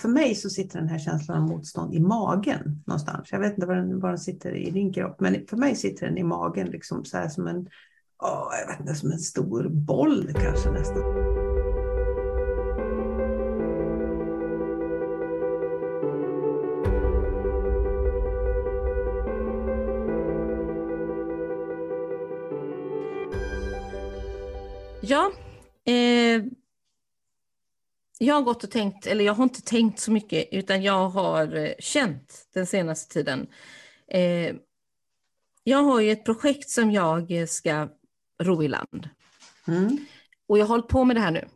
För mig så sitter den här känslan av motstånd i magen någonstans. Jag vet inte var den, var den sitter i din kropp, men för mig sitter den i magen liksom så här som en, åh, jag vet inte, som en stor boll kanske nästan. Ja, jag har gått och tänkt, eller jag har inte tänkt så mycket, utan jag har eh, känt den senaste tiden. Eh, jag har ju ett projekt som jag ska ro i land. Mm. Och jag har hållit på med det här nu.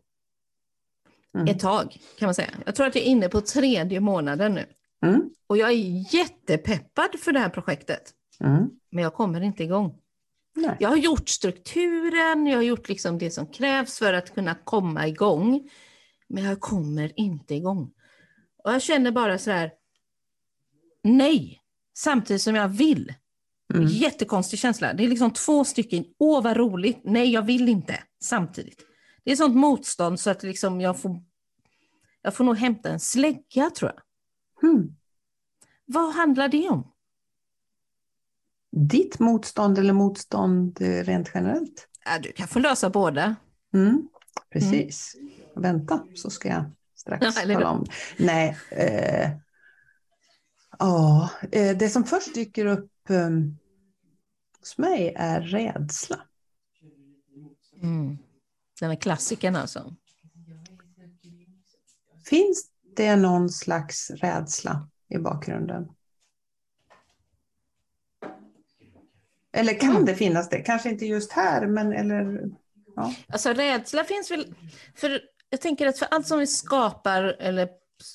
Mm. Ett tag, kan man säga. Jag tror att jag är inne på tredje månaden nu. Mm. Och jag är jättepeppad för det här projektet. Mm. Men jag kommer inte igång. Nej. Jag har gjort strukturen, jag har gjort liksom det som krävs för att kunna komma igång. Men jag kommer inte igång. Och jag känner bara så här, nej, samtidigt som jag vill. Mm. Jättekonstig känsla. Det är liksom två stycken, åh vad roligt, nej jag vill inte, samtidigt. Det är sånt motstånd så att liksom jag får, jag får nog hämta en slägga tror jag. Mm. Vad handlar det om? ditt motstånd eller motstånd eh, rent generellt? Ja, du kan få lösa båda. Mm, precis. Mm. Vänta, så ska jag strax ja, tala om. Nej, eh, ja, eh, det som först dyker upp eh, hos mig är rädsla. Mm. Den är klassikern alltså? Finns det någon slags rädsla i bakgrunden? Eller kan mm. det finnas det? Kanske inte just här, men eller... Ja. Alltså rädsla finns väl... För jag tänker att för allt som vi skapar eller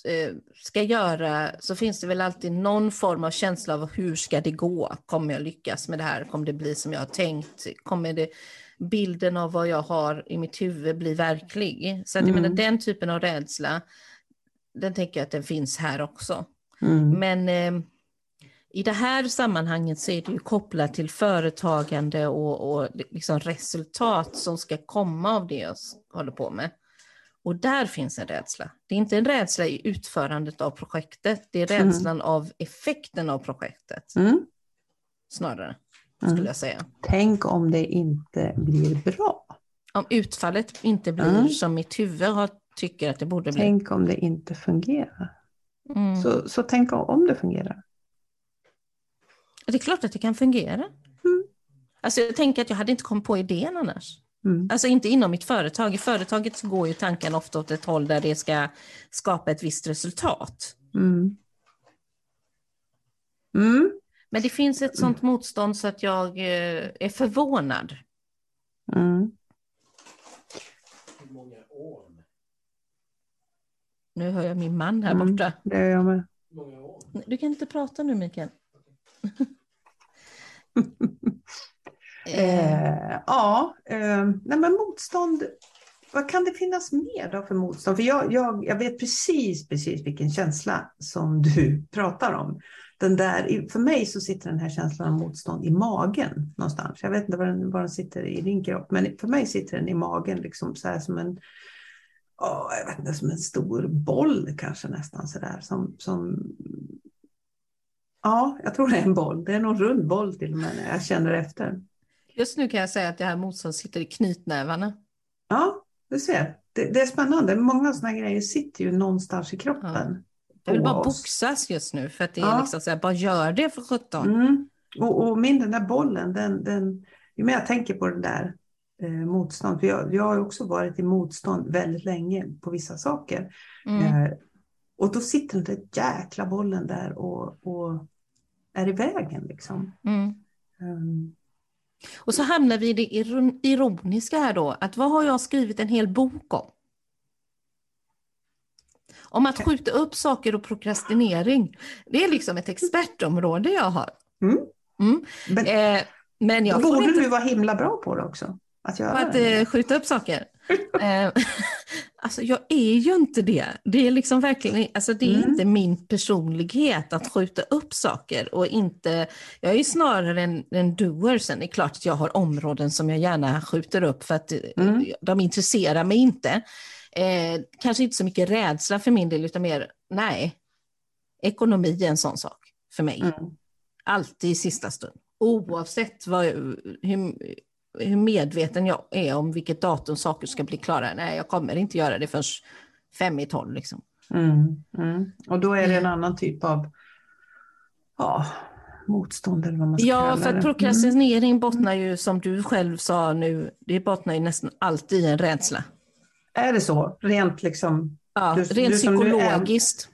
eh, ska göra så finns det väl alltid någon form av känsla av hur ska det gå? Kommer jag lyckas med det här? Kommer det bli som jag har tänkt? Kommer det, bilden av vad jag har i mitt huvud bli verklig? Så att jag menar, mm. den typen av rädsla, den tänker jag att den finns här också. Mm. Men eh, i det här sammanhanget så är det ju kopplat till företagande och, och liksom resultat som ska komma av det jag håller på med. Och där finns en rädsla. Det är inte en rädsla i utförandet av projektet, det är mm. rädslan mm. av effekten av projektet. Mm. Snarare, skulle mm. jag säga. Tänk om det inte blir bra. Om utfallet inte blir mm. som mitt huvud har, tycker att det borde bli. Tänk om det inte fungerar. Mm. Så, så tänk om det fungerar. Det är klart att det kan fungera. Mm. Alltså jag tänker att jag hade inte kommit på idén annars. Mm. Alltså inte inom mitt företag. I företaget så går ju tanken ofta åt ett håll där det ska skapa ett visst resultat. Mm. Mm. Men det finns ett sånt motstånd så att jag eh, är förvånad. Mm. Nu hör jag min man här mm, borta. Det är jag med. Du kan inte prata nu Mikael. eh, ja, eh, nej men motstånd. Vad kan det finnas mer då för motstånd? För jag, jag, jag vet precis, precis vilken känsla som du pratar om. Den där, för mig så sitter den här känslan av motstånd i magen någonstans. Jag vet inte var den, var den sitter i din kropp, men för mig sitter den i magen liksom så här som en, oh, jag vet inte, som en stor boll kanske nästan sådär som, som Ja, jag tror det är en boll. Det är någon rund boll till och med när jag känner efter. Just nu kan jag säga att det här motståndet sitter i knytnävarna. Ja, du ser. Det, det är spännande. Många sådana grejer sitter ju någonstans i kroppen. Ja. Jag vill bara boxas just nu för att det är ja. liksom så här, bara gör det för sjutton. Mm. Och, och min den där bollen, den, den, ju mer jag tänker på det där eh, motstånd, för jag, jag har också varit i motstånd väldigt länge på vissa saker. Mm. Eh, och då sitter den där jäkla bollen där och, och är i vägen. Liksom. Mm. Um. Och så hamnar vi i det ironiska här då, att vad har jag skrivit en hel bok om? Om att skjuta upp saker och prokrastinering. Det är liksom ett expertområde jag har. Mm. Mm. Men, eh, men jag borde inte... du vara himla bra på det också. Att, göra att eh, skjuta upp saker. Eh, alltså jag är ju inte det. Det är liksom verkligen, alltså det är mm. inte min personlighet att skjuta upp saker och inte, jag är snarare en, en doer. Sen är det klart att jag har områden som jag gärna skjuter upp för att eh, mm. de intresserar mig inte. Eh, kanske inte så mycket rädsla för min del, utan mer, nej, ekonomi är en sån sak för mig. Mm. Alltid i sista stund. Oavsett vad, hur, hur medveten jag är om vilket datum saker ska bli klara. Nej, jag kommer inte göra det förrän fem i tolv. Liksom. Mm, mm. Och då är det en annan typ av ja, motstånd eller vad man ska ja, kalla det. Ja, för prokrastinering mm. bottnar ju som du själv sa nu, det bottnar ju nästan alltid i en rädsla. Är det så? Rent liksom? Ja, du, rent du, psykologiskt.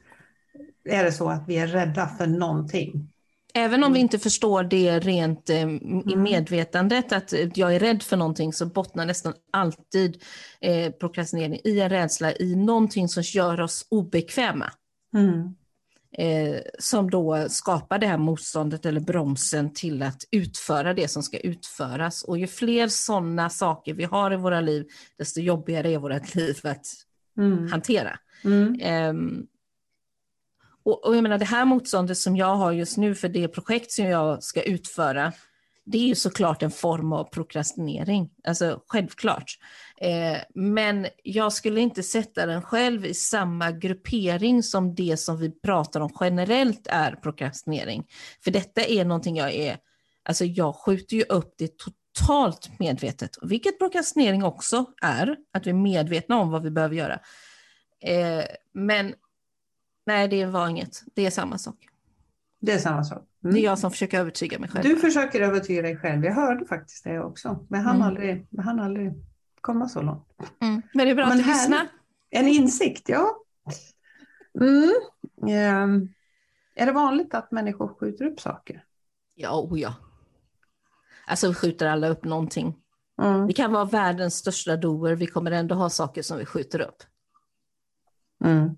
Är, är det så att vi är rädda för någonting? Även om vi inte förstår det rent eh, i mm. medvetandet, att jag är rädd för någonting, så bottnar nästan alltid eh, prokrastinering i en rädsla, i någonting som gör oss obekväma. Mm. Eh, som då skapar det här motståndet eller bromsen till att utföra det som ska utföras. Och ju fler sådana saker vi har i våra liv, desto jobbigare är vårt liv att mm. hantera. Eh, och, och jag menar det här motståndet som jag har just nu för det projekt som jag ska utföra, det är ju såklart en form av prokrastinering, alltså självklart. Eh, men jag skulle inte sätta den själv i samma gruppering som det som vi pratar om generellt är prokrastinering. För detta är någonting jag är, alltså jag skjuter ju upp det totalt medvetet, vilket prokrastinering också är, att vi är medvetna om vad vi behöver göra. Eh, men Nej, det var inget. Det är samma sak. Det är samma sak. Mm. Det är jag som försöker övertyga mig själv. Du försöker övertyga dig själv. Jag hörde faktiskt det också. Men han mm. aldrig, han aldrig komma så långt. Mm. Men det är bra Men att du lyssnar. En insikt, ja. Mm. Um, är det vanligt att människor skjuter upp saker? Ja, oh ja. Alltså vi skjuter alla upp någonting. Mm. Vi kan vara världens största doer, vi kommer ändå ha saker som vi skjuter upp. Mm.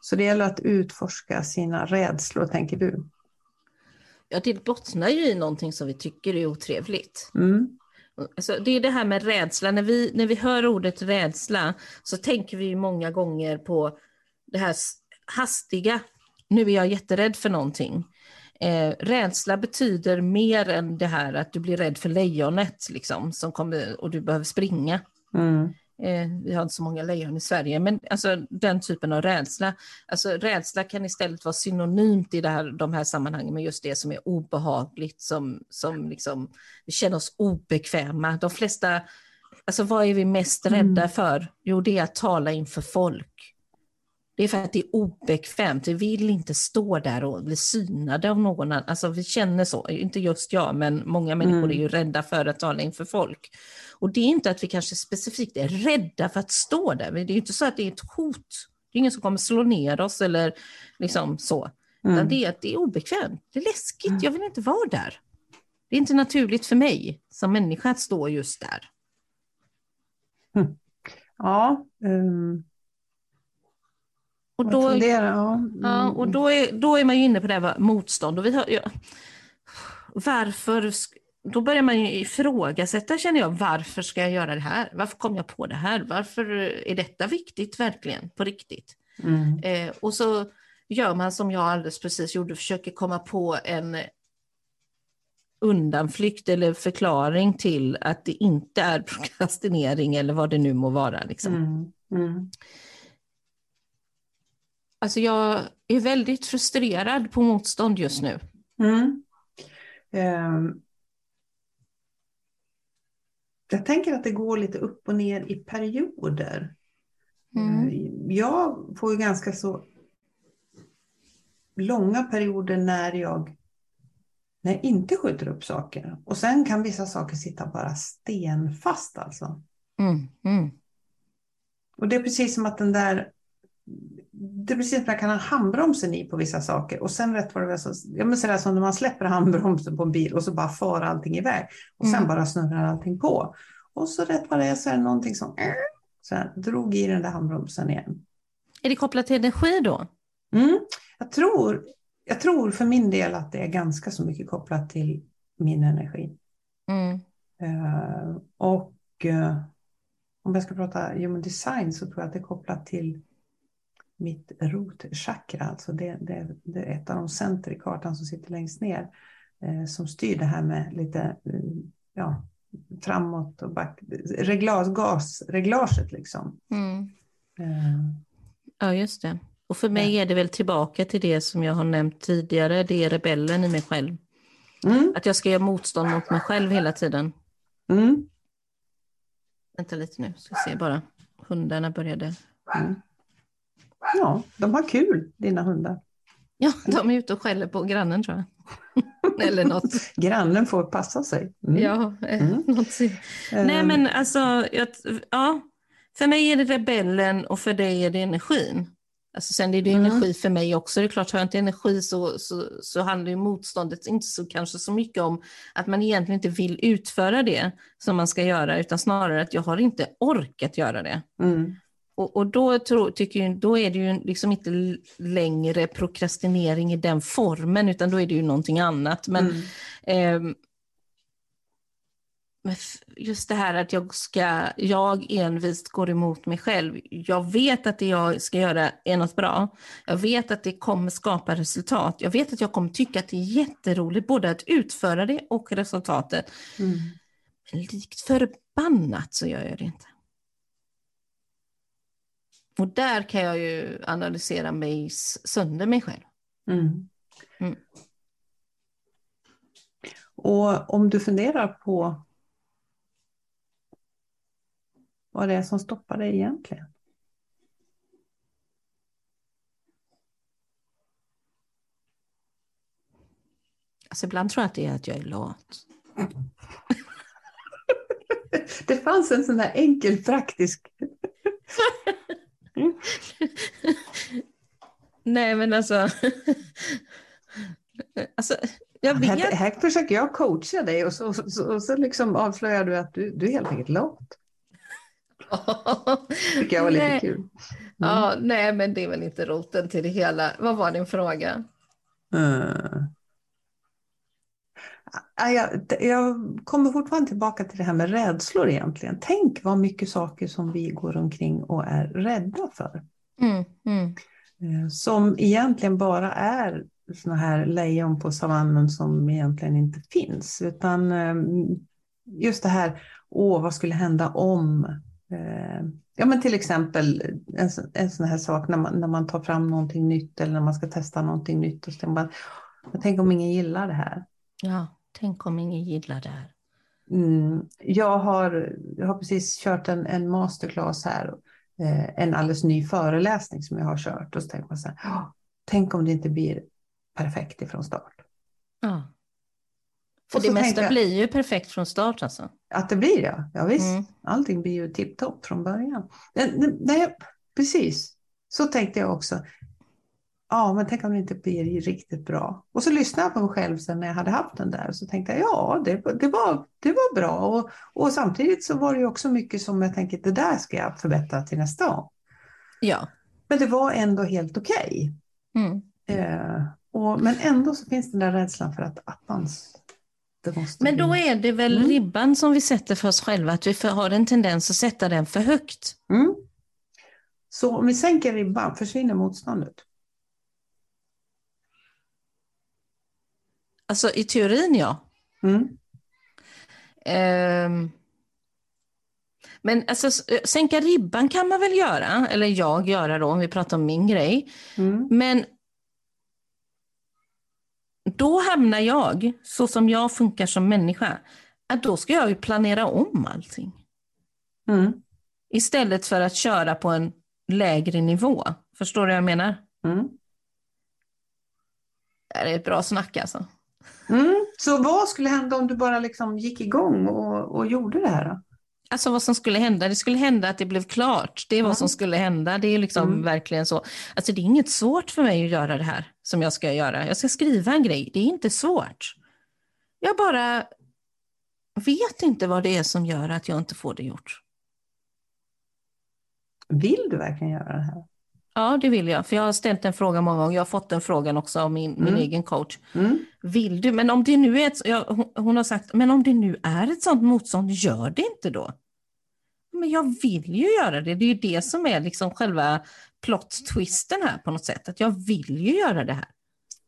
Så det gäller att utforska sina rädslor, tänker du? Ja, det bottnar ju i någonting som vi tycker är otrevligt. Mm. Alltså, det är det här med rädsla. När vi, när vi hör ordet rädsla så tänker vi många gånger på det här hastiga. Nu är jag jätterädd för någonting. Eh, rädsla betyder mer än det här att du blir rädd för lejonet liksom, som kommer, och du behöver springa. Mm. Eh, vi har inte så många lejon i Sverige, men alltså den typen av rädsla. Alltså rädsla kan istället vara synonymt i det här, de här sammanhangen med just det som är obehagligt, som, som liksom, vi känner oss obekväma. De flesta, alltså vad är vi mest rädda mm. för? Jo, det är att tala inför folk. Det är för att det är obekvämt. Vi vill inte stå där och bli synade av någon annan. Alltså vi känner så, inte just jag, men många människor mm. är ju rädda för att tala inför folk. Och det är inte att vi kanske specifikt är rädda för att stå där. Det är inte så att det är ett hot. Det är ingen som kommer slå ner oss eller liksom så. Mm. det är att det är obekvämt. Det är läskigt. Mm. Jag vill inte vara där. Det är inte naturligt för mig som människa att stå just där. Mm. Ja. Um... Och, då, fundera, ja. ja. och då, är, då är man ju inne på det här med motstånd. Och vi har, ja, varför då börjar man ju ifrågasätta, känner jag, varför ska jag göra det här? Varför kom jag på det här? Varför är detta viktigt verkligen, på riktigt? Mm. Eh, och så gör man som jag alldeles precis gjorde, försöker komma på en undanflykt eller förklaring till att det inte är prokrastinering eller vad det nu må vara. Liksom. Mm. Alltså jag är väldigt frustrerad på motstånd just nu. Mm. Um jag tänker att det går lite upp och ner i perioder. Mm. Eh, jag får ju ganska så långa perioder när jag, när jag inte skjuter upp saker. Och sen kan vissa saker sitta bara stenfast alltså. Mm. Mm. Och det är precis som att den där det är precis som att man kan ha handbromsen i på vissa saker och sen rätt vad det är så, menar sådär som när man släpper handbromsen på en bil och så bara far allting iväg och sen mm. bara snurrar allting på. Och så rätt vad det är så är det någonting som så här, drog i den där handbromsen igen. Är det kopplat till energi då? Mm. Jag, tror, jag tror för min del att det är ganska så mycket kopplat till min energi. Mm. Uh, och uh, om jag ska prata human design så tror jag att det är kopplat till mitt rotchakra, alltså det, det, det, är ett av de center i kartan som sitter längst ner, eh, som styr det här med lite, ja, framåt och back. Reglas, gasreglaget liksom. Mm. Eh, Ja, just det. Och för mig är det väl tillbaka till det som jag har nämnt tidigare, det är rebellen i mig själv. Mm, Att jag ska göra motstånd mot mig själv hela tiden. mm, Vänta lite nu, ska se bara. Hundarna började. mm. Ja, de har kul, dina hundar. Ja, de är ute och skäller på grannen tror jag. Eller något. Grannen får passa sig. Mm. Ja, eh, Mm. något. Eh, Nej men alltså, jag, ja. För mig är det rebellen och för dig är det energin. Alltså sen är det Mm. energi för mig också. Det är klart, har jag inte energi så, så, så handlar ju motståndet inte så, kanske så mycket om att man egentligen inte vill utföra det som man ska göra, utan snarare att jag har inte orkat göra det. Mm. Och, och då, tror, tycker jag, då är det ju liksom inte längre prokrastinering i den formen, utan då är det ju någonting annat. Men Mm. Men f- just det här att jag ska, jag envist går emot mig själv. Jag vet att det jag ska göra är något bra. Jag vet att det kommer skapa resultat. Jag vet att jag kommer tycka att det är jätteroligt både att utföra det och resultatet. Mm. Men likt förbannat så gör jag det inte. Och där kan jag ju analysera mig sönder mig själv. Mm. Mm. Och om du funderar på vad det är som stoppar dig egentligen. Alltså ibland tror jag att det är att jag är lat. Det fanns en sån här enkel praktisk... Nej men alltså. alltså jag Här, vet. här försöker jag coacha dig och så, så, och så liksom avslöjar du att du, du är helt enkelt lat. tycker jag var lite kul. Mm. Ja, nej men det är väl inte roten till det hela. Vad var din fråga? Mm. Ja, Jag, jag kommer fortfarande tillbaka till det här med rädslor egentligen. Tänk vad mycket saker som vi går omkring och är rädda för. Mm, mm, Eh, Som egentligen bara är såna här lejon på savannen som egentligen inte finns. Utan eh, just det här, åh vad skulle hända om? Eh, Ja men till exempel en, en sån här sak när man, när man tar fram någonting nytt eller när man ska testa någonting nytt. Och så man, jag tänker om ingen gillar det här. ja, tänk om ingen gillar det här. Mm, jag, har, jag har precis kört en, en masterclass här, eh, en alldeles ny föreläsning som jag har kört. Och så tänker man så här, "Åh, tänk om det inte blir perfekt ifrån start. Ja. För Och det mesta jag- blir ju perfekt från start alltså. Att det blir ja, ja visst. Mm. Allting blir ju tipptopp från början. Nej, nej, precis. Så tänkte jag också. Ja, men tänk om det inte blir riktigt bra. Och så lyssnade jag på mig själv sen när jag hade haft den där. Och så tänkte jag, ja, det, det, var, det var bra. Och, och samtidigt så var det ju också mycket som jag tänkte, det där ska jag förbättra till nästa gång. Ja. Men det var ändå helt okej. Mm. Eh, och, men ändå så finns den där rädslan för att attans, Men då är det väl Mm. ribban som vi sätter för oss själva, att vi har en tendens att sätta den för högt. Mm. Så om vi sänker ribban, försvinner motståndet? Alltså i teorin ja. Mm. Ehm, men alltså, sänka ribban kan man väl göra, eller jag göra då om vi pratar om min grej. Mm. Men då hamnar jag, så som jag funkar som människa, att då ska jag ju planera om allting. Mm. Istället för att köra på en lägre nivå. Förstår du vad jag menar? Mm. Det är ett bra snack alltså. Mm. Så vad skulle hända om du bara liksom gick igång och, och gjorde det här? Då? Alltså vad som skulle hända, det skulle hända att det blev klart. Det är vad Mm. som skulle hända. Det är liksom Mm. verkligen så. Alltså det är inget svårt för mig att göra det här som jag ska göra. Jag ska skriva en grej. Det är inte svårt. Jag bara vet inte vad det är som gör att jag inte får det gjort. Vill du verkligen göra det här? Ja, det vill jag. För jag har ställt en fråga många gånger. Jag har fått den frågan också av min, min Mm. egen coach. Mm. Vill du? Men om det nu är ett, ja, hon, har sagt, men om det nu är ett sånt motstånd, gör det inte då. Men jag vill ju göra det. Det är ju det som är liksom själva plot-twisten här på något sätt. Att jag vill ju göra det här.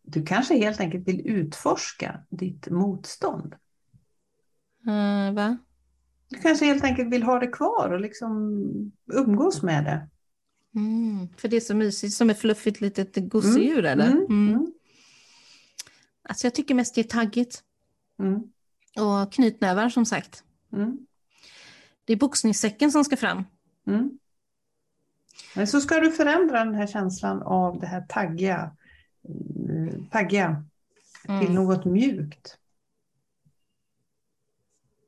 Du kanske helt enkelt vill utforska ditt motstånd. Eh, va? Du kanske helt enkelt vill ha det kvar och liksom umgås med det. Mm, för det är så mysigt som ett fluffigt litet gosedjur eller? Mm, Mm. mm, Alltså jag tycker mest det är taggigt. mm, Och knytnävar som sagt. mm, Det är boxningssäcken som ska fram. mm. Men så ska du förändra den här känslan av det här taggiga, mm, taggiga till Mm. något mjukt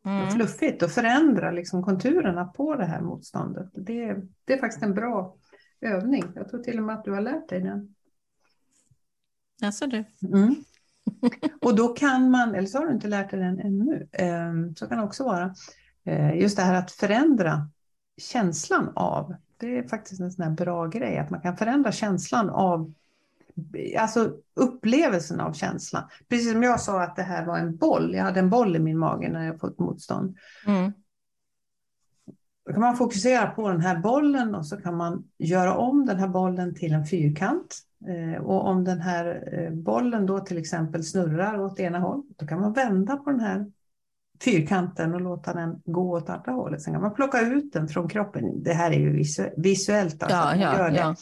och Mm. fluffigt och förändra liksom konturerna på det här motståndet. Det, det är faktiskt en bra övning. Jag tror till och med att du har lärt dig den. Alltså du. Mm. Och då kan man, eller så har du inte lärt dig den ännu, Ehm, så kan det också vara, eh, just det här att förändra känslan av, det är faktiskt en sån här bra grej, att man kan förändra känslan av, alltså upplevelsen av känslan. Precis som jag sa att det här var en boll, jag hade en boll i min mage när jag fått motstånd. Mm. Då kan man fokusera på den här bollen och så kan man göra om den här bollen till en fyrkant. Eh, Och om den här eh, bollen då till exempel snurrar åt ena håll, då kan man vända på den här fyrkanten och låta den gå åt andra hållet. Sen kan man plocka ut den från kroppen. Det här är ju visu- visuellt. Alltså, Ja, ja, gör det. ja.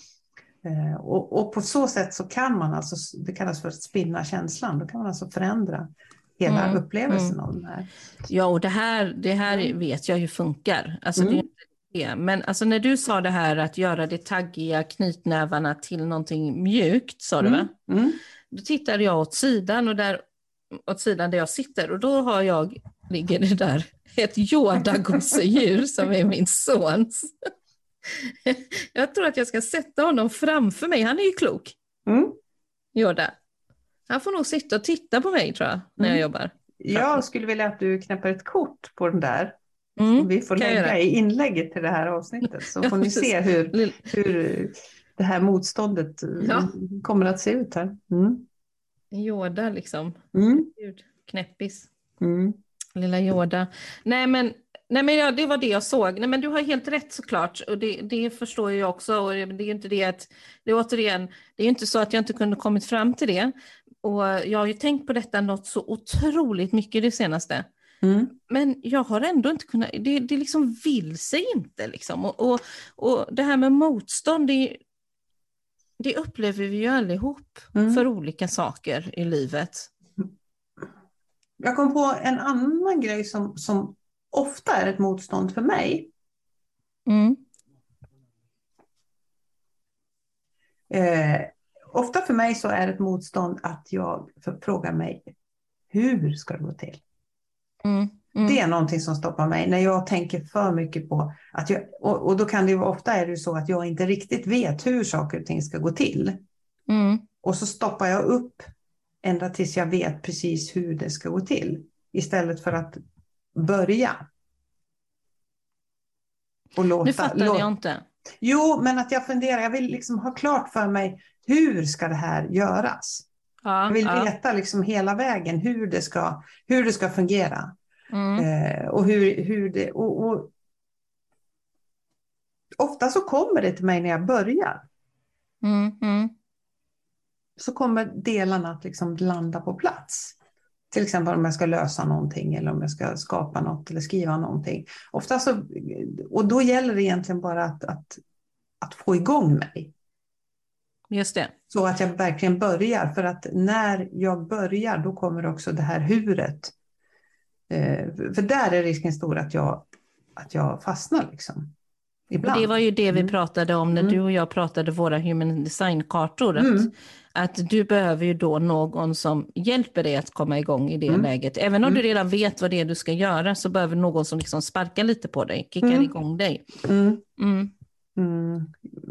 Eh, Och, och på så sätt så kan man alltså, det kallas för att spinna känslan, då kan man alltså förändra hela Mm, upplevelsen av den här. Ja, och det här, det här vet jag hur funkar. Alltså, det är Mm. det. Men alltså, när du sa det här att göra det taggiga knytnävarna till någonting mjukt, sa du va? Mm, mm, Då tittade jag åt sidan och där åt sidan där jag sitter och då har jag, ligger det där, ett Yoda-gosedjur som är min sons. Jag tror att jag ska sätta honom framför mig, han är ju klok, mm. Yoda. Han får nog sitta och titta på mig tror jag, när jag Mm. jobbar. Jag skulle vilja att du knäpper ett kort på den där. Mm. Vi får lägga i inlägget till det här avsnittet så får ni se hur, hur det här motståndet Ja. kommer att se ut här. Mm. Yoda liksom. Mm. Gud, knäppis. Mm. Lilla Yoda. Nej men, nej, men ja, det var det jag såg. Nej, men du har helt rätt såklart. Och det, det förstår jag också. Och det det är inte det att, det är återigen, det är inte så att jag inte kunde kommit fram till det. Och jag har ju tänkt på detta något så otroligt mycket det senaste. Mm. Men jag har ändå inte kunnat, det, det liksom vill sig inte liksom. Och, och, och det här med motstånd, det, det upplever vi ju allihop Mm. för olika saker i livet. Jag kom på en annan grej som, som ofta är ett motstånd för mig. Mm. Eh, ofta för mig så är ett motstånd att jag frågar mig hur ska det gå till? Mm. Mm. Det är någonting som stoppar mig när jag tänker för mycket på att jag, och, och då kan det ju ofta är det så att jag inte riktigt vet hur saker och ting ska gå till. Mm. Och så stoppar jag upp ända tills jag vet precis hur det ska gå till. Istället för att börja. Och låta, Nu fattar låt- jag inte. Jo, men att jag funderar, jag vill liksom ha klart för mig hur ska det här göras? Ja, Jag vill ja. veta liksom hela vägen hur det ska, hur det ska fungera. Mm. Eh, och hur, hur det... Och, och, ofta så kommer det till mig när jag börjar. Mm. Mm. Så kommer delarna att liksom landa på plats. Till exempel om jag ska lösa någonting eller om jag ska skapa något eller skriva någonting. Ofta så, och då gäller det egentligen bara att, att, att få igång mig. Just det. Så att jag verkligen börjar. För att när jag börjar då kommer också det här huret. Eh, för där är risken stor att jag, att jag fastnar liksom. Och Ibland. det var ju det vi Mm. pratade om när Mm. du och jag pratade våra human design-kartor. Att, Mm. att du behöver ju då någon som hjälper dig att komma igång i det läget. Även om du redan vet vad det är du ska göra så behöver någon som liksom sparkar lite på dig, kickar igång dig.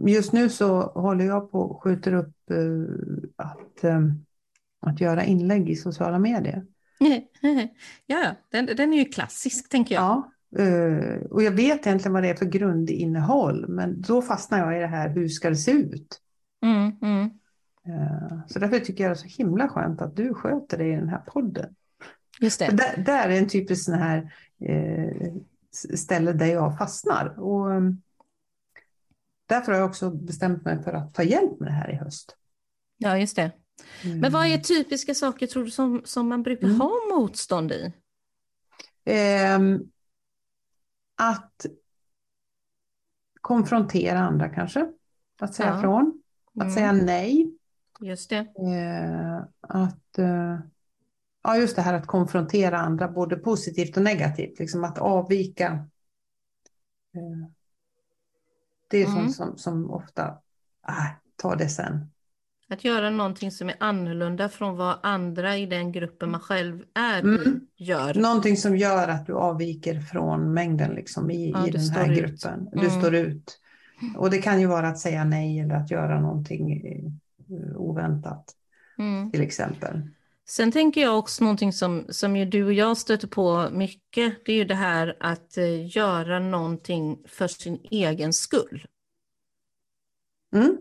Just nu så håller jag på och skjuter upp eh, att, eh, att göra inlägg i sociala medier. ja, den, den är ju klassisk tänker jag. Ja. Eh, och jag vet egentligen vad det är för grundinnehåll, men då fastnar jag i det här, hur ska det se ut? Mm, mm. Eh, så därför tycker jag det är så himla skönt att du sköter det i den här podden. Just det. där, där är en typisk sån här eh, ställe där jag fastnar. Och, eh, därför har jag också bestämt mig för att ta hjälp med det här i höst. Ja, just det. Men vad är typiska saker tror du som, som man brukar Mm. ha motstånd i? Ehm, att konfrontera andra kanske. Att säga Ja. ifrån. Att Mm. säga nej. Just det. Eh, att, eh, ja, just det här att konfrontera andra, både positivt och negativt. Liksom att avvika. Eh, det är Mm. sånt som, som ofta, äh, ta det sen. Att göra någonting som är annorlunda från vad andra i den gruppen man själv är Mm. gör. Någonting som gör att du avviker från mängden liksom, i, Ja, i den här ut. gruppen. Du Mm. står ut. Och det kan ju vara att säga nej eller att göra någonting eh, oväntat Mm. till exempel. Sen tänker jag också någonting som, som ju du och jag stöter på mycket. Det är ju det här att eh, göra någonting för sin egen skull. Mm.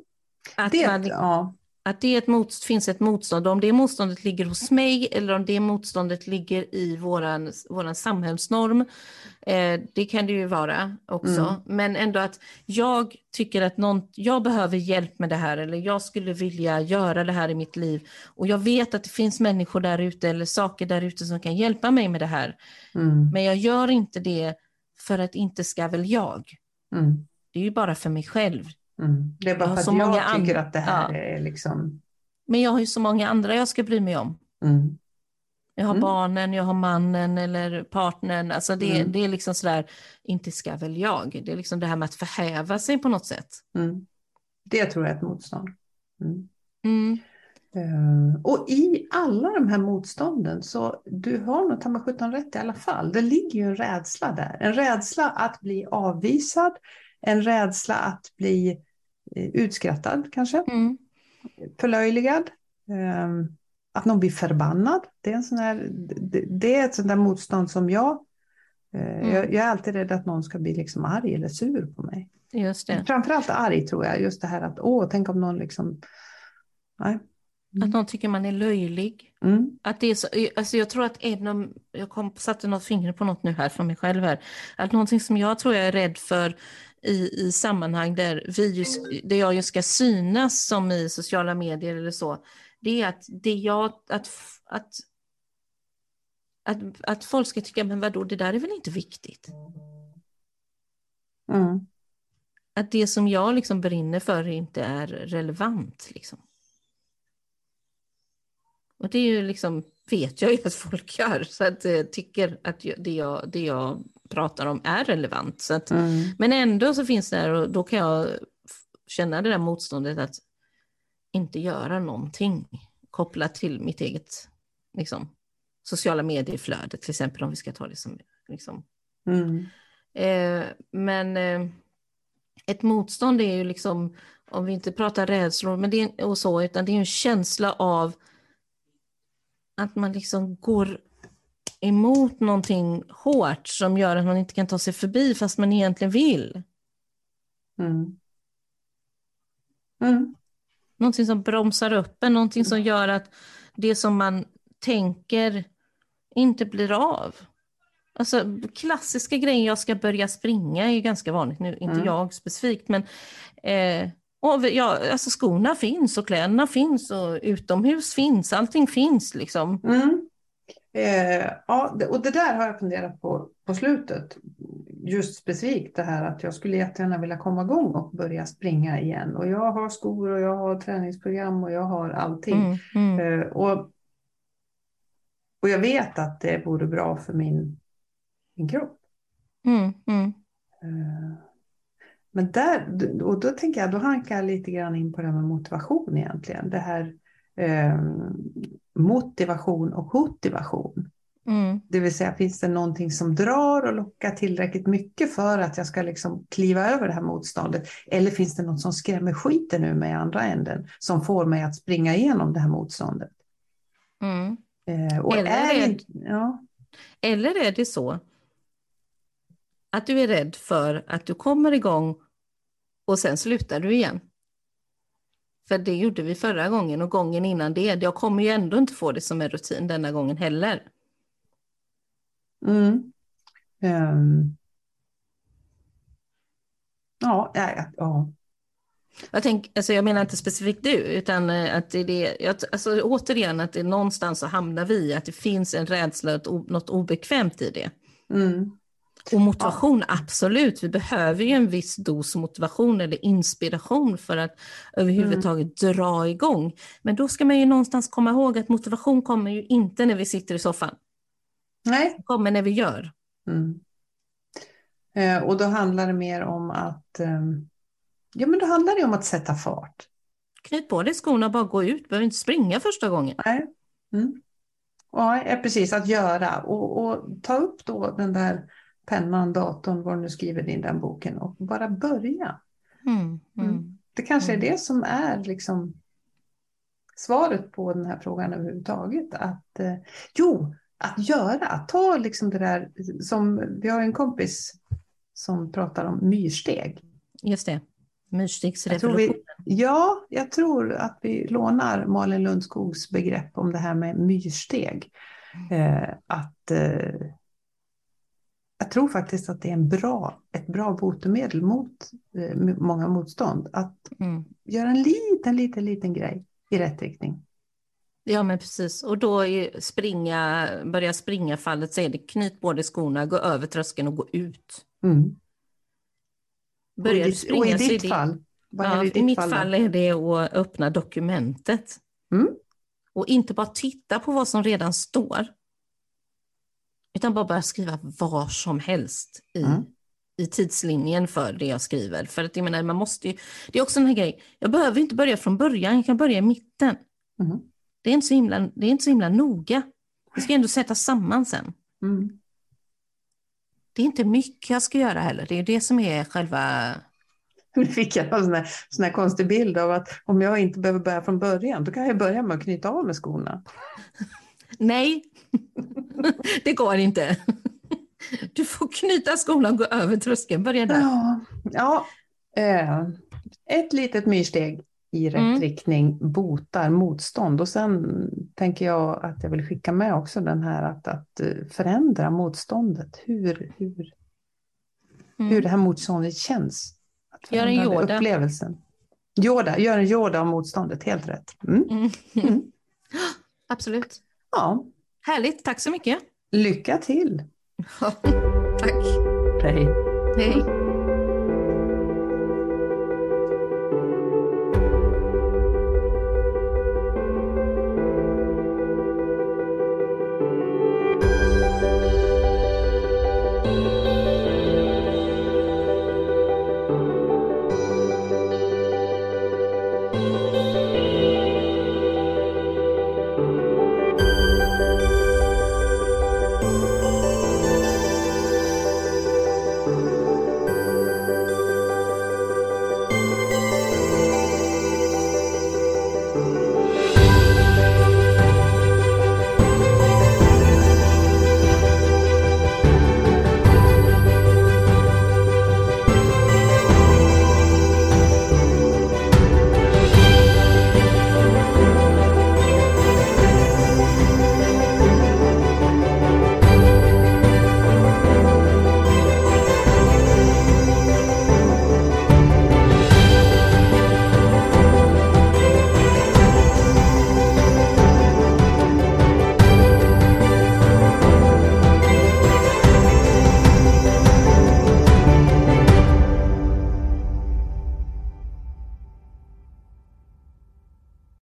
Att, Det, man, ja. Att det ett mot, finns ett motstånd. Om det motståndet ligger hos mig eller om det motståndet ligger i våran, våran samhällsnorm. Eh, det kan det ju vara också. Mm. Men ändå att jag tycker att någon, jag behöver hjälp med det här eller jag skulle vilja göra det här i mitt liv. Och jag vet att det finns människor där ute eller saker där ute som kan hjälpa mig med det här. Mm. Men jag gör inte det för att inte ska väl jag. Mm. Det är ju bara för mig själv. Mm. Det är bara för så att jag många tycker att det här ja. är liksom... Men jag har ju så många andra jag ska bry mig om. Mm. Jag har Mm. barnen, jag har mannen eller partnern. Alltså det, Mm. det är liksom sådär, inte ska väl jag. Det är liksom det här med att förhäva sig på något sätt. Mm. Det tror jag är ett motstånd. Eh, och i alla de här motstånden så du har nog ta mig sjutton rätt i alla fall. Det ligger ju en rädsla där. En rädsla att bli avvisad. En rädsla att bli utskrattad kanske. Mm. Förlöjligad. Eh, att någon blir förbannad. Det är, en sån här, det, är ett sånt där motstånd som jag, eh, Mm. jag... Jag är alltid rädd att någon ska bli liksom arg eller sur på mig. Just det. Framförallt arg tror jag. Just det här att, åh, tänk om någon liksom... Nej. Att någon tycker man är löjlig. Mm. Att det är så, alltså jag tror att en av, jag kom, satte något finger på något nu här för mig själv här. Att någonting som jag tror jag är rädd för i, i sammanhang där, vi just, där jag just ska synas som i sociala medier eller så. Det är att det jag, att, att, att, att folk ska tycka, men vadå, det där är väl inte viktigt? Mm. Att det som jag liksom brinner för inte är relevant. Liksom. Och det är ju liksom, vet jag ju att folk gör, så att eh, tycker att det jag, det jag pratar om är relevant. Så att, Mm. Men ändå så finns det här och då kan jag känna det där motståndet att inte göra någonting kopplat till mitt eget liksom, sociala medieflöde, till exempel om vi ska ta det som liksom, Mm. Eh, men eh, ett motstånd är ju liksom, om vi inte pratar rädslor men det är, och så, utan det är en känsla av att man liksom går emot någonting hårt som gör att man inte kan ta sig förbi fast man egentligen vill. Mm. Mm. Någonting som bromsar upp en, någonting som gör att det som man tänker inte blir av. Alltså klassiska grejer, jag ska börja springa är ju ganska vanligt nu, inte Mm. jag specifikt, men eh, och, ja, alltså skorna finns och kläderna finns och utomhus finns, allting finns liksom. Mm. Eh, ja, och det där har jag funderat på på slutet. Just specifikt det här att jag skulle jättegärna vilja komma igång och börja springa igen. Och jag har skor och jag har träningsprogram och jag har allting. Mm, mm, Eh, och, och jag vet att det vore bra för min, min kropp. mm, mm, Eh, Men där, och då tänker jag, då hankar jag lite grann in på det här med motivation egentligen. Det här eh, motivation och motivation. mm, Det vill säga, finns det någonting som drar och lockar tillräckligt mycket för att jag ska liksom kliva över det här motståndet? Eller finns det något som skrämmer skiten ur mig i andra änden som får mig att springa igenom det här motståndet? mm. Eh, Eller är är- inte, ja, Eller är det så att du är rädd för att du kommer igång och sen slutar du igen? För det gjorde vi förra gången och gången innan det. Jag kommer ju ändå inte få det som en rutin denna gången heller. Mm. Ehm. Ja, ja, ja, ja. Jag, tänk, alltså jag menar inte specifikt du, utan eh, att det det, jag, alltså återigen att det någonstans så hamnar vi att det finns en rädsla, något obekvämt i det. Mm. Och motivation, ja. absolut. Vi behöver ju en viss dos motivation eller inspiration för att överhuvudtaget mm. dra igång. Men då ska man ju någonstans komma ihåg att motivation kommer ju inte när vi sitter i soffan. Nej. Det kommer när vi gör. Mm. Eh, och då handlar det mer om att eh, Ja, men då handlar det om att sätta fart. Knyt på dig skorna och bara gå ut. Du behöver inte springa första gången. Nej. Mm. Ja, precis, att göra. Och, och, ta upp då den där pennan, datorn, vad du nu skriver in den boken och bara börja. Mm, mm. Mm. Det kanske är mm. det som är liksom svaret på den här frågan överhuvudtaget. Att, eh, jo, att göra, att ta liksom det där som, vi har en kompis som pratar om myrsteg. Just det. Myrstegsrevolutionen. Ja, jag tror att vi lånar Malin Lundskogs begrepp om det här med myrsteg. Eh, att, eh, jag tror faktiskt att det är en bra, ett bra botemedel mot eh, många motstånd. Att mm. göra en liten, liten, liten grej i rätt riktning. Ja, men precis. Och då springa, börja springa fallet så är det knyt båda skorna, gå över tröskeln och gå ut. Mm. Börjar och i, springa, och i ditt det, fall? Ja, i, I mitt fall, fall är det att öppna dokumentet. Mm. Och inte bara titta på vad som redan står. Utan bara börja skriva vad som helst i, mm. i tidslinjen för det jag skriver. För att jag menar, man måste ju, det är också en här grej, jag behöver inte börja från början, jag kan börja i mitten. Mm. Det, är inte så himla, det är inte så himla noga. Det ska ändå sätta samman sen. Mm. Det är inte mycket jag ska göra heller, det är det som är själva nu fick jag en sån här, sån här konstig bild av att om jag inte behöver börja från början, då kan jag börja med att knyta av med skorna. Nej, det går inte. Du får knyta skorna och gå över tröskeln. Börja där. Ja, ja eh, ett litet myrsteg i rätt mm. riktning botar motstånd. Och sen tänker jag att jag vill skicka med också den här att, att eh, förändra motståndet. Hur, hur, mm. hur det här motståndet känns. Gör en Yoda. Upplevelsen. Yoda, gör en Yoda av motståndet, helt rätt. Mm. Mm. Mm. Absolut. Ja. Härligt, tack så mycket. Lycka till. tack. Hej. Hej.